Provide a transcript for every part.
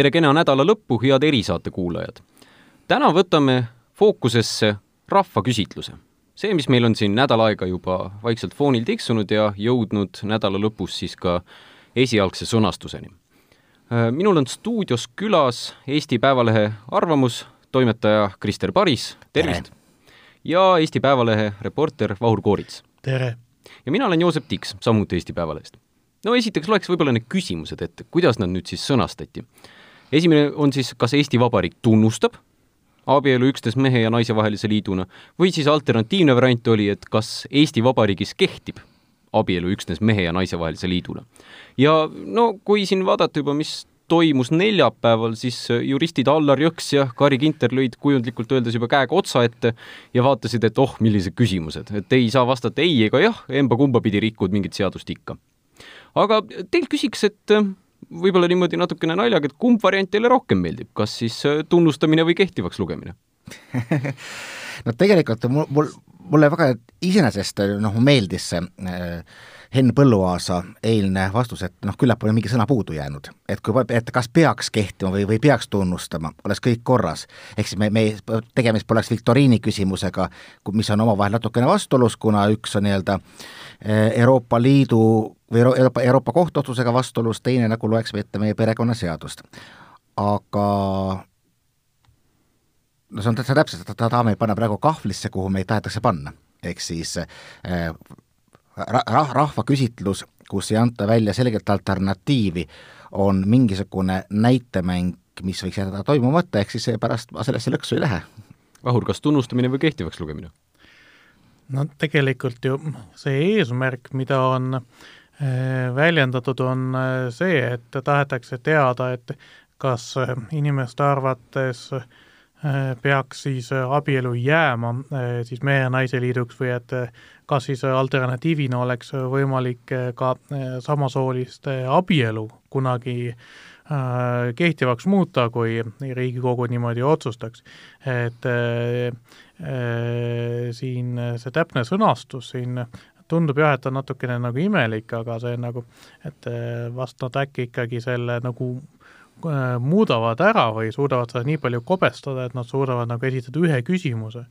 tere kena nädala lõppu, head erisaate kuulajad! täna võtame fookusesse rahvaküsitluse. see, mis meil on siin nädal aega juba vaikselt foonil tiksunud ja jõudnud nädala lõpus siis ka esialgse sõnastuseni. minul on stuudios külas Eesti Päevalehe arvamus, toimetaja Krister Paris, tervist! ja Eesti Päevalehe reporter Vahur Koorits. tere! ja mina olen Joosep Tiks, samuti Eesti Päevalehest. no esiteks loeks võib-olla need küsimused ette, kuidas nad nüüd siis sõnastati. Esimene on siis, kas Eesti Vabariik tunnustab abielu üksnes mehe ja naise vahelise liiduna või siis alternatiivne variant oli, et kas Eesti Vabariigis kehtib abielu üksnes mehe ja naise vahelise liiduna. ja no kui siin vaadata juba, mis toimus neljapäeval, siis juristid Allar Jõks ja Kari Kinter lõid kujundlikult öeldes juba käega otsa ette ja vaatasid, et oh, millised küsimused, et ei saa vastata ei ega jah, emba-kumba pidi rikud mingit seadust ikka. aga teilt küsiks, et võib-olla niimoodi natukene naljaga, et kumb variant teile rohkem meeldib, kas siis tunnustamine või kehtivaks lugemine no tegelikult mul, mul, mulle väga iseenesest noh, meeldis see äh, Henn Põlluaasa eilne vastus, et noh, küllap on mingi sõna puudu jäänud. et kui, et kas peaks kehtima või, või peaks tunnustama, oleks kõik korras. ehk siis me, me, tegemist poleks viktoriini küsimusega, mis on omavahel natukene vastuolus, kuna üks on nii-öelda eh, Euroopa Liidu või Euroopa, Euroopa Kohtu otsusega vastuolus, teine nagu loeksime ette meie perekonnaseadust. aga no see on täitsa täpselt, ta tahab meid panna praegu kahvlisse, kuhu meid tahetakse panna. ehk siis äh, rah-, rahvaküsitlus, kus ei anta välja selget alternatiivi, on mingisugune näitemäng, mis võiks jääda toimumata, ehk siis pärast ma sellesse lõksu ei lähe. Vahur, kas tunnustamine või kehtivaks lugemine? no tegelikult ju see eesmärk, mida on äh, väljendatud, on äh, see, et tahetakse teada, et kas äh, inimeste arvates peaks siis abielu jääma siis mehe ja naise liiduks või et kas siis alternatiivina oleks võimalik ka eh, samasooliste abielu kunagi eh, kehtivaks muuta, kui Riigikogu niimoodi otsustaks. et siin see täpne sõnastus siin tundub jah, et on natukene nagu imelik, aga see nagu, et vast nad äkki ikkagi selle nagu muudavad ära või suudavad seda nii palju kobestada, et nad suudavad nagu esitada ühe küsimuse.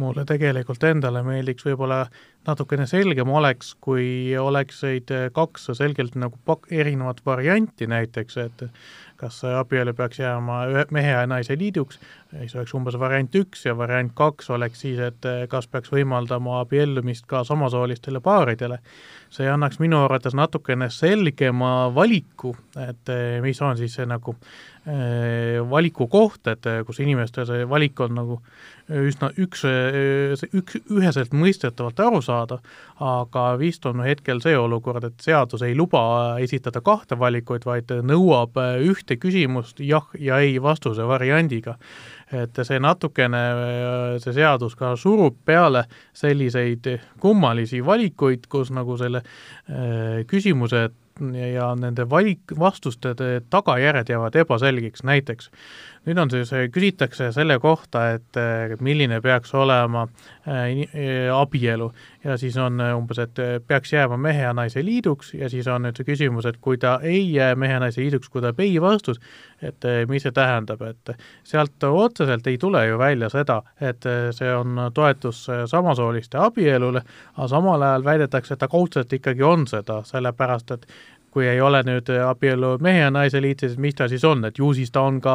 Mulle tegelikult endale meeldiks võib-olla natukene selgem oleks, kui oleksid kaks selgelt nagu pak-, erinevat varianti näiteks, et kas abielu peaks jääma ühe mehe ja naise liiduks, siis oleks umbes variant üks ja variant kaks oleks siis, et kas peaks võimaldama abiellumist ka samasoolistele paaridele. see annaks minu arvates natukene selgema valiku, et mis on siis see nagu eh, valiku koht, et kus inimestel see valik on nagu üsna üks, üks, üheselt mõistetavalt aru saada, aga vist on hetkel see olukord, et seadus ei luba esitada kahte valikuid, vaid nõuab ühte küsimust jah ja ei vastuse variandiga. Et see natukene, see seadus ka surub peale selliseid kummalisi valikuid, kus nagu selle äh, küsimuse ja nende valik, vastuste tagajärjed jäävad ebaselgeks, näiteks nüüd on siis, küsitakse selle kohta, et milline peaks olema äh, äh, abielu. Ja siis on umbes, et peaks jääma mehe ja naise liiduks ja siis on nüüd see küsimus, et kui ta ei jää mehe ja naise liiduks, kui ta ei vastus, et mis see tähendab, et sealt otseselt ei tule ju välja seda, et see on toetus samasooliste abielule, aga samal ajal väidetakse, et ta kaudselt ikkagi on seda, sellepärast et kui ei ole nüüd abielu mehe ja naise liit, siis mis ta siis on, et ju siis ta on ka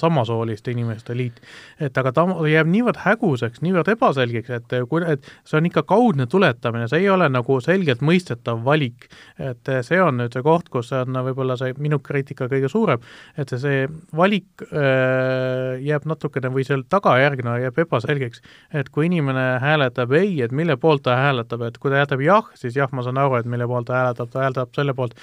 samasooliste inimeste liit. et aga ta jääb niivõrd häguseks, niivõrd ebaselgeks, et kui, et see on ikka kaudne tuletamine, see ei ole nagu selgelt mõistetav valik. et see on nüüd see koht, kus on võib-olla see minu kriitika kõige suurem, et see, see valik äh, jääb natukene või selle tagajärgna jääb ebaselgeks, et kui inimene hääletab ei, et mille poolt ta hääletab, et kui ta hääletab jah, siis jah, ma saan aru, et mille poolt ta hääletab, ta hääletab selle poolt,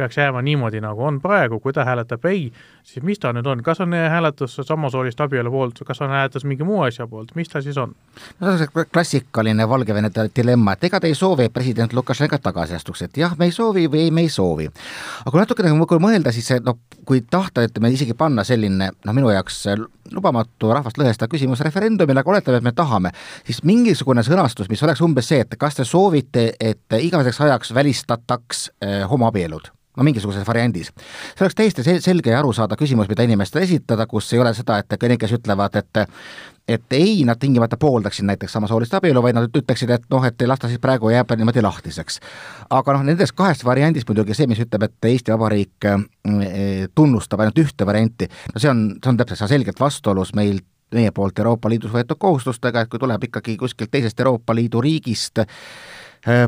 peaks jääma niimoodi, nagu on praegu, kui ta hääletab ei, siis mis ta nüüd on, kas on hääletus samasoolist abielu poolt, kas on hääletus mingi muu asja poolt, mis ta siis on? no see on klassikaline Valgevene dilemma, et ega te ei soovi, et president Lukašenka tagasi astuks, et jah, me ei soovi või ei, me ei soovi. aga kui natukene, mõelda, siis see noh, kui tahta, ütleme isegi panna selline noh, minu jaoks lubamatu rahvast lõhestav küsimus referendumile, aga oletame, et me tahame, siis mingisugune sõnastus, mis oleks umbes see, et kas te soovite, et igaveseks ajaks välistataks eh, homoabielud no mingisuguses variandis. see oleks täiesti sel-, selge ja arusaadav küsimus, mida inimestele esitada, kus ei ole seda, et kõik, kes ütlevad, et et ei, nad tingimata pooldaksid näiteks samasoolist abielu, vaid nad ütleksid, et noh, et las ta siis praegu jääb niimoodi lahtiseks. aga noh, nendest kahest variandist muidugi see, mis ütleb, et Eesti Vabariik eh, tunnustab ainult ühte varianti, no see on, see on täpselt, selgelt vastuolus meil meie poolt Euroopa Liidus võetud kohustustega, et kui tuleb ikkagi kuskilt teisest Euroopa Liidu riigist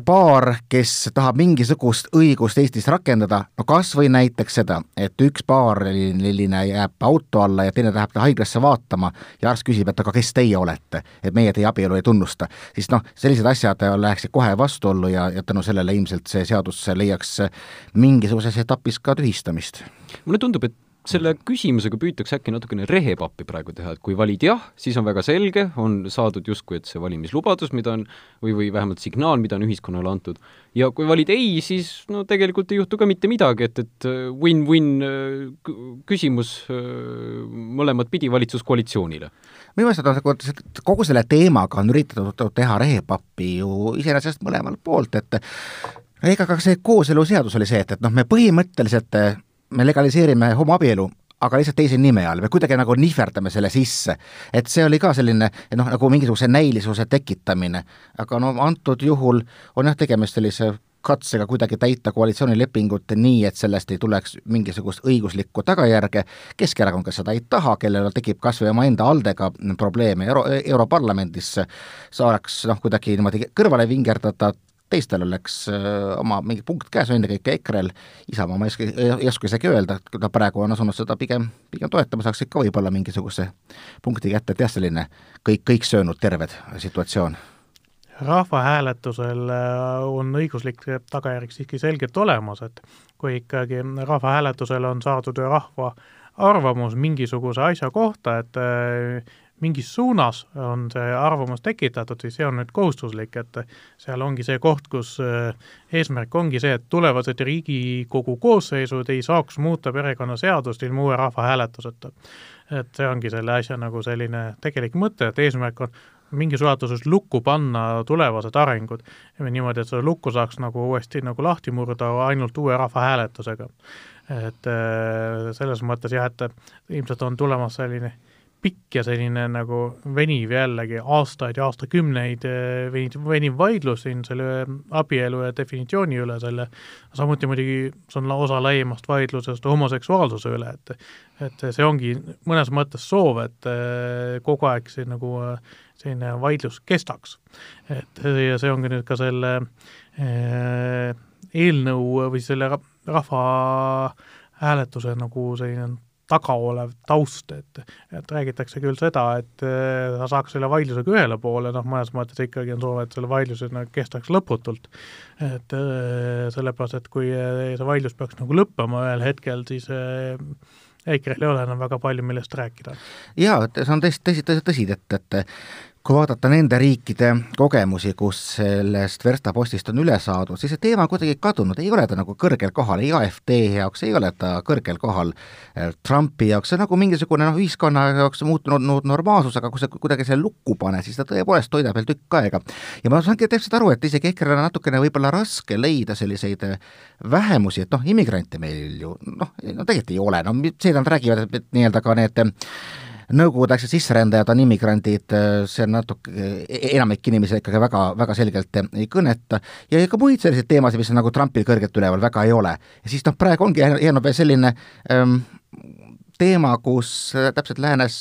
paar, kes tahab mingisugust õigust Eestis rakendada, no kas või näiteks seda, et üks paariline jääb auto alla ja teine läheb ta haiglasse vaatama ja arst küsib, et aga kes teie olete, et meie teie abielu ei tunnusta, siis noh, sellised asjad läheksid kohe vastuollu ja, ja tänu sellele ilmselt see seadus leiaks mingisuguses etapis ka tühistamist. mulle tundub, et selle küsimusega püütakse äkki natukene rehepappi praegu teha, et kui valid jah, siis on väga selge, on saadud justkui, et see valimislubadus, mida on, või, või vähemalt signaal, mida on ühiskonnale antud, ja kui valid ei, siis no tegelikult ei juhtu ka mitte midagi, et, et äh, win-win äh, küsimus äh, mõlemat pidi valitsuskoalitsioonile. minu meelest on kogu selle teemaga on üritatud teha rehepappi ju iseenesest mõlemalt poolt, et ega ka see kooseluseadus oli see, et, et noh, me põhimõtteliselt me legaliseerime homoabielu, aga lihtsalt teise nime all, me kuidagi nagu nihverdame selle sisse. et see oli ka selline noh, nagu mingisuguse näilisuse tekitamine, aga no antud juhul on jah, tegemist sellise katsega kuidagi täita koalitsioonilepingut nii, et sellest ei tuleks mingisugust õiguslikku tagajärge, Keskerakond, kes seda ei taha, kellel tekib kas või omaenda aldega probleeme Euro, Europarlamendis, saaks noh, kuidagi niimoodi kõrvale vingerdada, teistel oleks oma mingi punkt käes, ennekõike EKRE-l, Isamaa ma ei oska, ei oska isegi öelda, et kui ta praegu on asunud seda pigem, pigem toetama, saaks ikka võib-olla mingisuguse punkti kätte, et jah, selline kõik, kõik söönud terved situatsioon. Rahvahääletusel on õiguslik tagajärg siiski selgelt olemas, et kui ikkagi rahvahääletusel on saadud rahva arvamus mingisuguse asja kohta, et mingis suunas on see arvamus tekitatud, siis see on nüüd kohustuslik, et seal ongi see koht, kus äh, eesmärk ongi see, et tulevased Riigikogu koosseisud ei saaks muuta perekonnaseadust ilma uue rahvahääletuseta. et see ongi selle asja nagu selline tegelik mõte, et eesmärk on mingis ulatuses lukku panna tulevased arengud niimoodi, et seda lukku saaks nagu uuesti nagu lahti murda ainult uue rahvahääletusega. et äh, selles mõttes jah, et ilmselt on tulemas selline äh, pikk ja selline nagu veniv jällegi aastaid ja aastakümneid eh, veniv, veniv vaidlus siin selle abielu ja definitsiooni üle, selle, samuti muidugi see on osa laiemast vaidlusest homoseksuaalsuse üle, et et see ongi mõnes mõttes soov, et eh, kogu aeg see nagu eh, selline vaidlus kestaks. et ja see ongi nüüd ka selle eelnõu või selle rahvahääletuse nagu selline taga olev taust, et et räägitakse küll seda, et äh, sa saaks selle vaidlusega ühele poole, noh, mõnes mõttes ikkagi on soov, et selle vaidluse nagu kestaks lõputult. et äh, sellepärast, et kui äh, see vaidlus peaks nagu lõppema ühel hetkel, siis EKRE-l ei ole enam väga palju, millest rääkida. jaa, et see on tõesti, tõsi, tõsi, tõsi, et, et kui vaadata nende riikide kogemusi, kus sellest verstapostist on üle saadud, siis see teema on kuidagi kadunud, ei ole ta nagu kõrgel kohal, ei AfD jaoks ei ole ta kõrgel kohal, äh, Trumpi jaoks, see on nagu mingisugune noh, ühiskonna jaoks muutunud normaalsus, aga kui sa kuidagi selle lukku paned, siis ta tõepoolest toidab veel tükk aega. ja ma saangi täpselt aru, et isegi EKRE-l on natukene võib-olla raske leida selliseid äh, vähemusi, et noh, immigrante meil ju noh, no tegelikult ei ole, no seda nad räägivad, et nii-öelda ka need nõukogudeaegsed sisserändajad on immigrandid, see on natuke, enamik inimesi ikkagi väga, väga selgelt ei kõneta ja ka muid selliseid teemasid, mis on nagu Trumpil kõrgelt üleval, väga ei ole. ja siis noh, praegu ongi jäänud veel selline ähm, teema, kus täpselt läänes,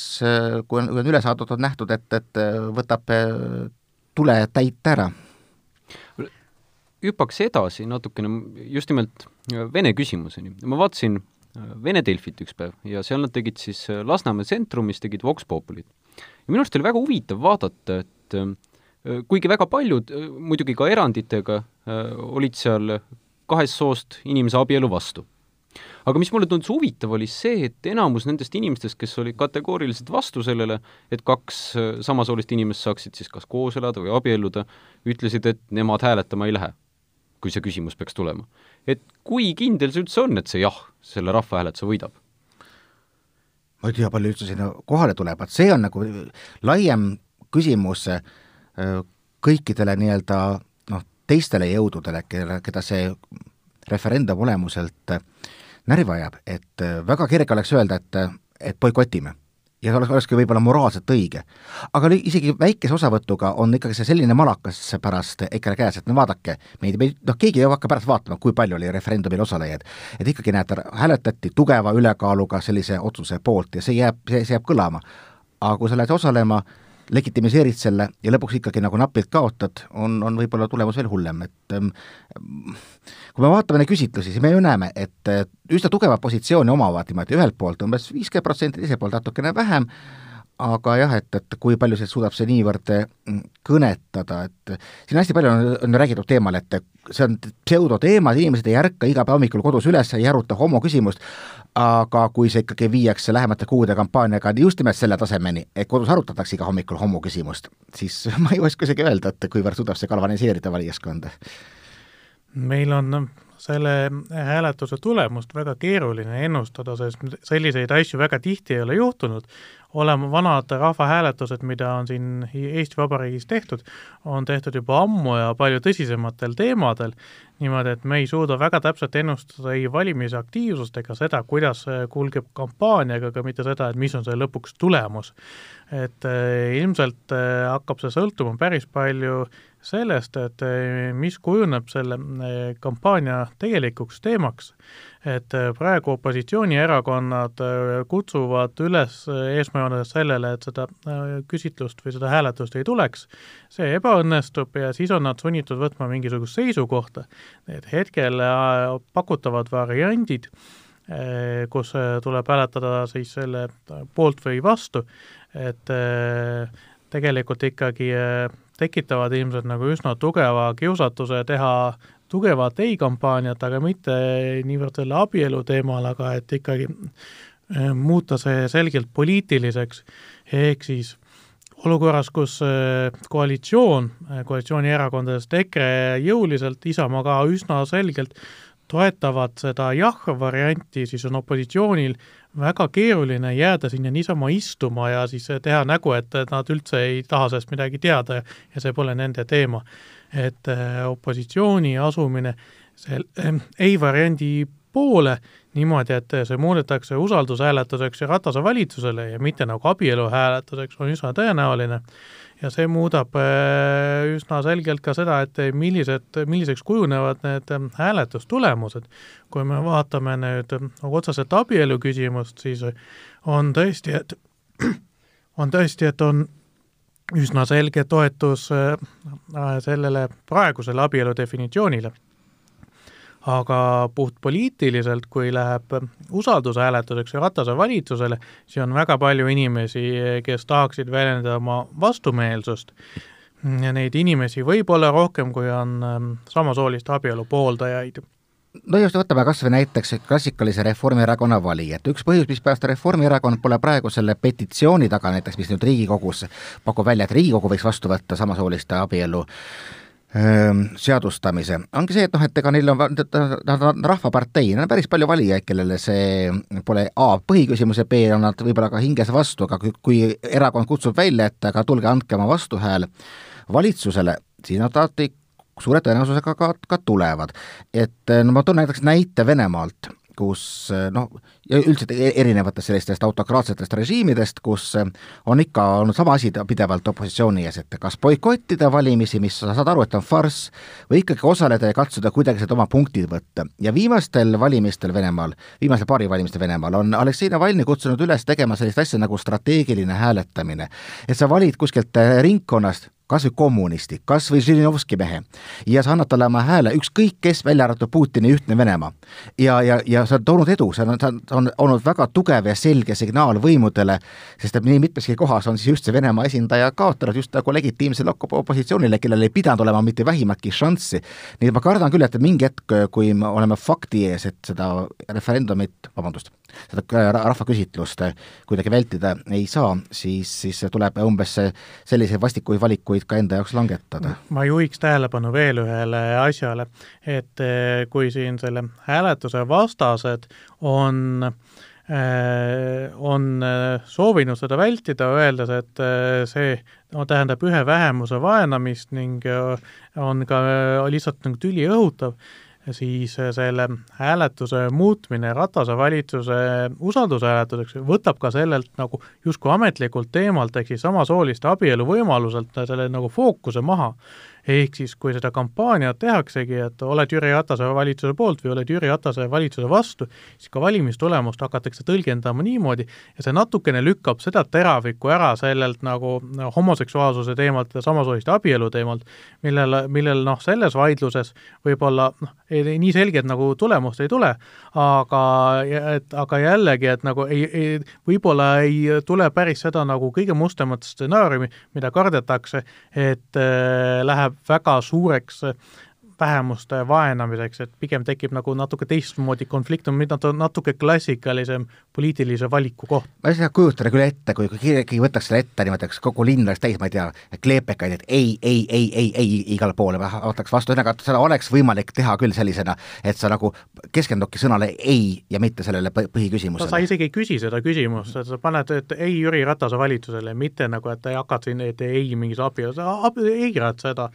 kui on, kui on üle saadud, on nähtud, et, et võtab tule täit ära. hüppaks edasi natukene just nimelt Vene küsimuseni. ma vaatasin Vene Delfit üks päev ja seal nad tegid siis äh, Lasnamäe tsentrumis, tegid Vox Populit. ja minu arust oli väga huvitav vaadata, et äh, kuigi väga paljud, äh, muidugi ka eranditega, olid seal kahest soost inimese abielu vastu. aga mis mulle tundus huvitav, oli see, et enamus nendest inimestest, kes olid kategooriliselt vastu sellele, et kaks samasoolist inimest saaksid siis kas koos elada või abielluda, ütlesid, et nemad hääletama ei lähe, kui see küsimus peaks tulema et kui kindel see üldse on, et see jah, selle rahvahääletuse võidab? ma ei tea, palju üldse sinna kohale tuleb, et see on nagu laiem küsimus äh, kõikidele nii-öelda noh, teistele jõududele, kelle, keda see referendum olemuselt närvi ajab, et väga kerge oleks öelda, et, et boikotime ja oleks, olekski võib-olla moraalselt õige. aga isegi väikese osavõtuga on ikkagi see selline malakas pärast EKRE käes, et no vaadake, meid, meid noh, keegi ei hakka pärast vaatama, kui palju oli referendumil osalejaid. et ikkagi näete, hääletati tugeva ülekaaluga sellise otsuse poolt ja see jääb, see, see jääb kõlama. aga kui sa lähed osalema, legitimiseerid selle ja lõpuks ikkagi nagu napilt kaotad, on, on võib-olla tulemus veel hullem, et ähm, kui me vaatame neid küsitlusi, siis me ju näeme, et üsna tugevat positsiooni omavad niimoodi ühelt poolt umbes viiskümmend protsenti, teiselt poolt natukene vähem, aga jah, et, et kui palju see suudab see niivõrd mm, kõnetada, et siin hästi palju on, on räägitud teemal, et see on pseudoteema, et inimesed ei ärka iga päev hommikul kodus üles, ei aruta homoküsimust, aga kui see ikkagi viiakse lähemate kuude kampaaniaga just nimelt selle tasemeni, et kodus arutatakse iga hommikul homoküsimust, siis ma ei oska isegi öelda, et kuivõrd suudab see galvaniseerida valijaskonda. meil on selle hääletuse tulemust väga keeruline ennustada, sest selliseid asju väga tihti ei ole juhtunud, olema vanad rahvahääletused, mida on siin Eesti Vabariigis tehtud, on tehtud juba ammu ja palju tõsisematel teemadel, niimoodi, et me ei suuda väga täpselt ennustada ei valimisaktiivsust ega seda, kuidas kulgeb kampaania, ega ka mitte seda, et mis on see lõpuks tulemus. et eh, ilmselt eh, hakkab see sõltuma päris palju sellest, et eh, mis kujuneb selle kampaania tegelikuks teemaks et praegu opositsioonierakonnad kutsuvad üles äh, esmajoones sellele, et seda küsitlust või seda hääletust ei tuleks, see ebaõnnestub ja siis on nad sunnitud võtma mingisugust seisukohta. Need hetkel pakutavad variandid, kus tuleb hääletada siis selle poolt või vastu, et tegelikult ikkagi tekitavad ilmselt nagu üsna tugeva kiusatuse teha tugevat ei-kampaaniat, aga mitte niivõrd selle abielu teemal, aga et ikkagi äh, muuta see selgelt poliitiliseks, ehk siis olukorras, kus äh, koalitsioon, äh, koalitsioonierakondadest EKRE jõuliselt, Isamaa ka üsna selgelt toetavad seda jah-varianti, siis on opositsioonil väga keeruline jääda sinna niisama istuma ja siis teha nägu, et nad üldse ei taha sellest midagi teada ja see pole nende teema. Et opositsiooni asumine selle äh, ei-variandi poole niimoodi, et see muudetakse usaldushääletuseks Ratase valitsusele ja mitte nagu abieluhääletuseks, on üsna tõenäoline. ja see muudab äh, üsna selgelt ka seda, et millised, milliseks kujunevad need hääletustulemused. kui me vaatame nüüd otseselt abielu küsimust, siis on tõesti, et on tõesti, et on üsna selge toetus äh, sellele praegusele abielu definitsioonile. Aga puhtpoliitiliselt, kui läheb usaldushääletuseks Ratase valitsusele, siis on väga palju inimesi, kes tahaksid väljendada oma vastumeelsust. Ja neid inimesi võib olla rohkem, kui on ähm, samasooliste abielu pooldajaid. No just, võtame kas või näiteks klassikalise Reformierakonna valijad, üks põhjus, mispärast Reformierakond pole praegu selle petitsiooni taga näiteks, mis nüüd Riigikogus pakub välja, et Riigikogu võiks vastu võtta samasooliste abielu seadustamise, ongi see, et noh, et ega neil on, nad on rahvapartei, neil on päris palju valijaid, kellele see pole A, põhiküsimus ja B, on nad võib-olla ka hinges vastu, aga kui, kui erakond kutsub välja, et aga tulge, andke oma vastuhääl valitsusele, siis nad alati suure tõenäosusega ka, ka tulevad. et no ma toon näiteks näite Venemaalt, kus noh, ja üldiselt erinevatest sellistest autokraatsetest režiimidest, kus on ikka olnud sama asi pidevalt opositsiooni ees, et kas boikottida valimisi, mis sa saad aru, et on farss, või ikkagi osaleda ja katsuda kuidagi sealt oma punktid võtta. ja viimastel valimistel Venemaal, viimasel paari valimistel Venemaal on Aleksei Navalnõi kutsunud üles tegema sellist asja nagu strateegiline hääletamine. et sa valid kuskilt ringkonnast kas või kommunisti, kas või Žirinovski mehe ja sa annad talle oma hääle, ükskõik kes, välja arvatud Putini ühtne Venemaa. ja, ja, ja see on toonud edu, see on, see on olnud väga tugev ja selge signaal võimudele, sest et nii mitmeski kohas on siis just see Venemaa esindaja kaotanud just nagu legitiimsele opositsioonile, kellel ei pidanud olema mitte vähimatki šanssi. nii et ma kardan küll, et mingi hetk, kui me oleme fakti ees, et seda referendumit, vabandust seda rahvaküsitlust kuidagi vältida ei saa, siis, siis tuleb umbes selliseid vastikuid valikuid ka enda jaoks langetada. ma juhiks tähelepanu veel ühele asjale, et eh, kui siin selle hääletuse vastased on eh, on eh, soovinud seda vältida, öeldes, et see no, tähendab ühe vähemuse vaenamist ning on ka lihtsalt nagu tüli õhutav, siis selle hääletuse muutmine Ratase valitsuse usaldushääletuseks võtab ka sellelt nagu justkui ametlikult teemalt, ehk siis samasooliste abielu võimaluselt selle nagu fookuse maha ehk siis kui seda kampaaniat tehaksegi, et oled Jüri Ratase valitsuse poolt või oled Jüri Ratase valitsuse vastu, siis ka valimistulemust hakatakse tõlgendama niimoodi ja see natukene lükkab seda teravikku ära sellelt nagu homoseksuaalsuse teemalt ja samasooliste abielu teemalt, millel, millel noh, selles vaidluses võib-olla noh, nii selget nagu tulemust ei tule, aga et aga jällegi, et nagu ei, ei, võib-olla ei tule päris seda nagu kõige mustemat stsenaariumi, mida kardetakse, et äh, läheb väga suureks vähemuste vaenamiseks, et pigem tekib nagu natuke teistmoodi konflikt, on mida natuke klassikalisem poliitilise valiku koht. ma ei saa kujutada küll ette, kui, keegi võtaks selle ette niimoodi, et kogu linn oleks täis, ma ei tea, kleepekaid, et ei, ei, ei, ei, ei igale poole, võtaks vastu, ühesõnaga seda oleks võimalik teha küll sellisena, et sa nagu keskendudki sõnale ei ja mitte sellele põhiküsimusele. sa isegi ei küsi seda küsimust, sa paned, et ei Jüri Ratase valitsusele, mitte nagu, et hakkad siin, et ei mingis abielus, eirad seda,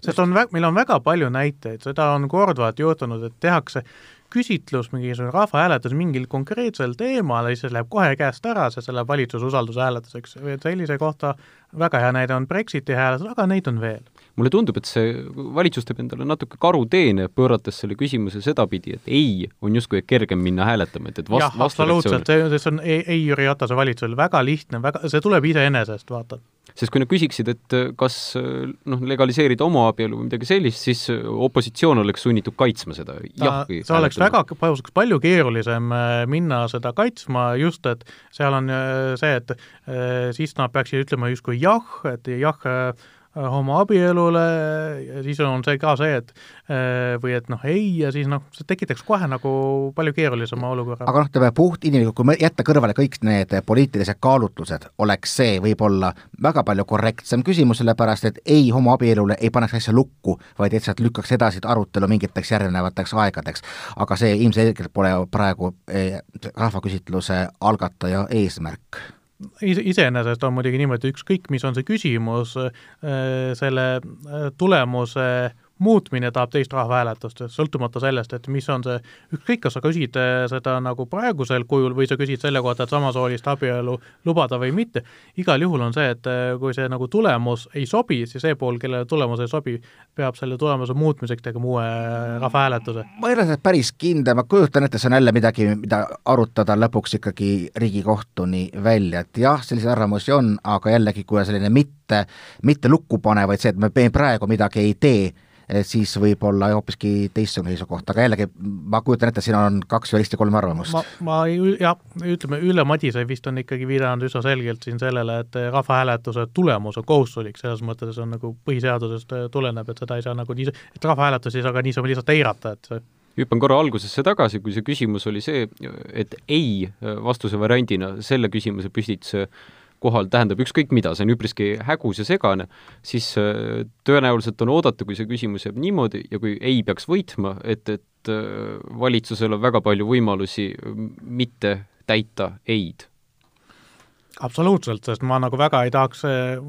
sest on, meil on väga palju näiteid, näiteid, seda on korduvalt juhtunud, et tehakse küsitlus, mingisugune rahvahääletus mingil konkreetsel teemal ja siis läheb kohe käest ära, see, läheb valitsuse usaldushääletuseks, sellise kohta väga hea näide on Brexiti hääletus, aga neid on veel. mulle tundub, et see valitsus teeb endale natuke karuteene, pöörates selle küsimuse sedapidi, et ei on justkui kergem minna hääletama, et, et vast-, jah, absoluutselt, see, see on ei, ei Jüri Ratase valitsusel väga lihtne, väga, see tuleb iseenesest, vaata sest kui nad küsiksid, et äh, kas äh, noh, legaliseerida homoabielu või midagi sellist, siis äh, opositsioon oleks sunnitud kaitsma seda. Jah see oleks väga, palju keerulisem minna seda kaitsma, just et seal on see, et siis nad peaksid ütlema justkui jah, et jah, homoabielule ja siis on see ka see, et äh, või et noh, ei ja siis noh, see tekitaks kohe nagu palju keerulisema olukorra. aga noh, ütleme puht inimlikult, kui jätta kõrvale kõik need poliitilised kaalutlused, oleks see võib-olla väga palju korrektsem küsimus, sellepärast et ei homoabielule ei paneks asja lukku, vaid lihtsalt lükkaks edasi arutelu mingiteks järgnevateks aegadeks. aga see ilmselgelt pole praegu eh, rahvaküsitluse algataja eesmärk iseenesest on muidugi niimoodi, ükskõik, mis on see küsimus, äh, selle äh, tulemuse muutmine tahab teist rahvahääletust, sõltumata sellest, et mis on see, ükskõik, kas sa küsid eh, seda nagu praegusel kujul või sa küsid selle kohta, et samasoolist abielu lubada või mitte, igal juhul on see, et eh, kui see nagu tulemus ei sobi, siis see pool, kellele tulemus ei sobi, peab selle tulemuse muutmiseks tegema uue rahvahääletuse. ma ei ole selles päris kindel, ma kujutan ette, see on jälle midagi, mida arutada lõpuks ikkagi Riigikohtuni välja, et jah, selliseid arvamusi on, aga jällegi, kui on selline mitte, mitte lukku panev, vaid see, et me praegu midagi ei tee, siis võib olla hoopiski teistsugune seisukoht, aga jällegi ma kujutan ette, siin on kaks juristi, kolm arvamust. ma, ma jah, ütleme, Ülle Madise vist on ikkagi viidanud üsna selgelt siin sellele, et rahvahääletuse tulemus on kohustuslik, selles mõttes on nagu põhiseadusest tuleneb, et seda ei saa nagu nii, et rahvahääletusi ei saa ka niisama lihtsalt eirata, et see hüppan korra algusesse tagasi, kui see küsimus oli see, et ei vastuse variandina selle küsimuse püstituse kohal tähendab ükskõik mida, see on üpriski hägus ja segane, siis äh, tõenäoliselt on oodata, kui see küsimus jääb niimoodi ja kui ei peaks võitma, et, et äh, valitsusel on väga palju võimalusi mitte täita ei-d absoluutselt, sest ma nagu väga ei tahaks,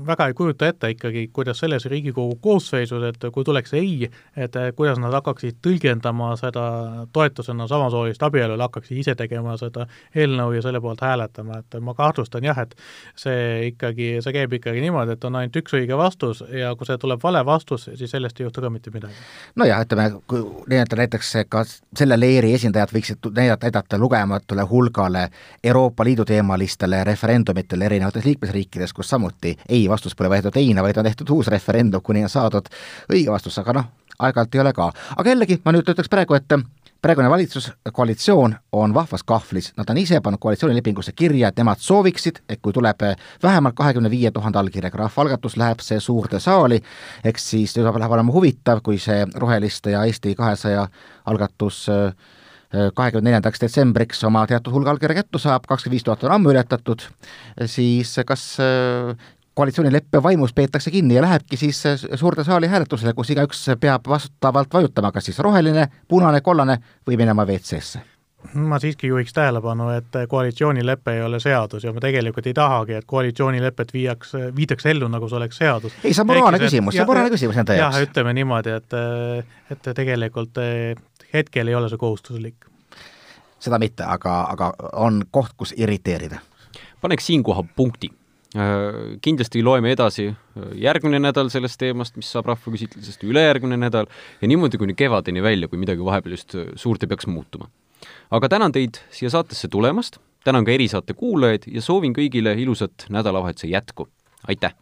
väga ei kujuta ette ikkagi, kuidas selles Riigikogu koosseisus, et kui tuleks ei, et kuidas nad hakkaksid tõlgendama seda toetusena samasoolist abielule, hakkaksid ise tegema seda eelnõu ja selle poolt hääletama, et ma kahtlustan jah, et see ikkagi, see käib ikkagi niimoodi, et on ainult üks õige vastus ja kui see tuleb vale vastus, siis sellest ei juhtu ka mitte midagi. nojah, ütleme, kui näidata näiteks ka selle leeri esindajad võiksid näidata, näidata lugematule hulgale Euroopa Liidu teemalistele referendumile, referendumitel erinevates liikmesriikides, kus samuti ei vastus pole võetud ei-na, vaid on tehtud uus referendum, kuni on saadud õige vastus, aga noh, aeg-ajalt ei ole ka. aga jällegi, ma nüüd ütleks praegu, et praegune valitsuskoalitsioon on vahvas kahvlis, nad on ise pannud koalitsioonilepingusse kirja, et nemad sooviksid, et kui tuleb vähemalt kahekümne viie tuhande allkirjaga rahvaalgatus, läheb see suurde saali, eks siis tuleb, läheb olema huvitav, kui see Roheliste ja Eesti kahesaja algatus äh, kahekümne neljandaks detsembriks oma teatud hulga allkirja kättu saab, kakskümmend viis tuhat on ammu ületatud, siis kas äh, koalitsioonileppe vaimus peetakse kinni ja lähebki siis äh, suurde saali hääletusele, kus igaüks peab vastavalt vajutama, kas siis roheline, punane, kollane või minema WC-sse ma siiski juhiks tähelepanu, et koalitsioonilepe ei ole seadus ja ma tegelikult ei tahagi, et koalitsioonilepet viiaks, viidaks ellu, nagu see oleks seadus. ei, see on moraalne küsimus, see on moraalne küsimus nende jaoks. jah, ütleme niimoodi, et, et tegelikult hetkel ei ole see kohustuslik. seda mitte, aga, aga on koht, kus irriteerida. paneks siinkohal punkti Äh, kindlasti loeme edasi äh, järgmine nädal sellest teemast, mis saab rahvaküsitlusest, ülejärgmine nädal ja niimoodi kuni kevadeni välja, kui midagi vahepeal just äh, suurt ei peaks muutuma. aga tänan teid siia saatesse tulemast, tänan ka erisaate kuulajaid ja soovin kõigile ilusat nädalavahetuse jätku, aitäh!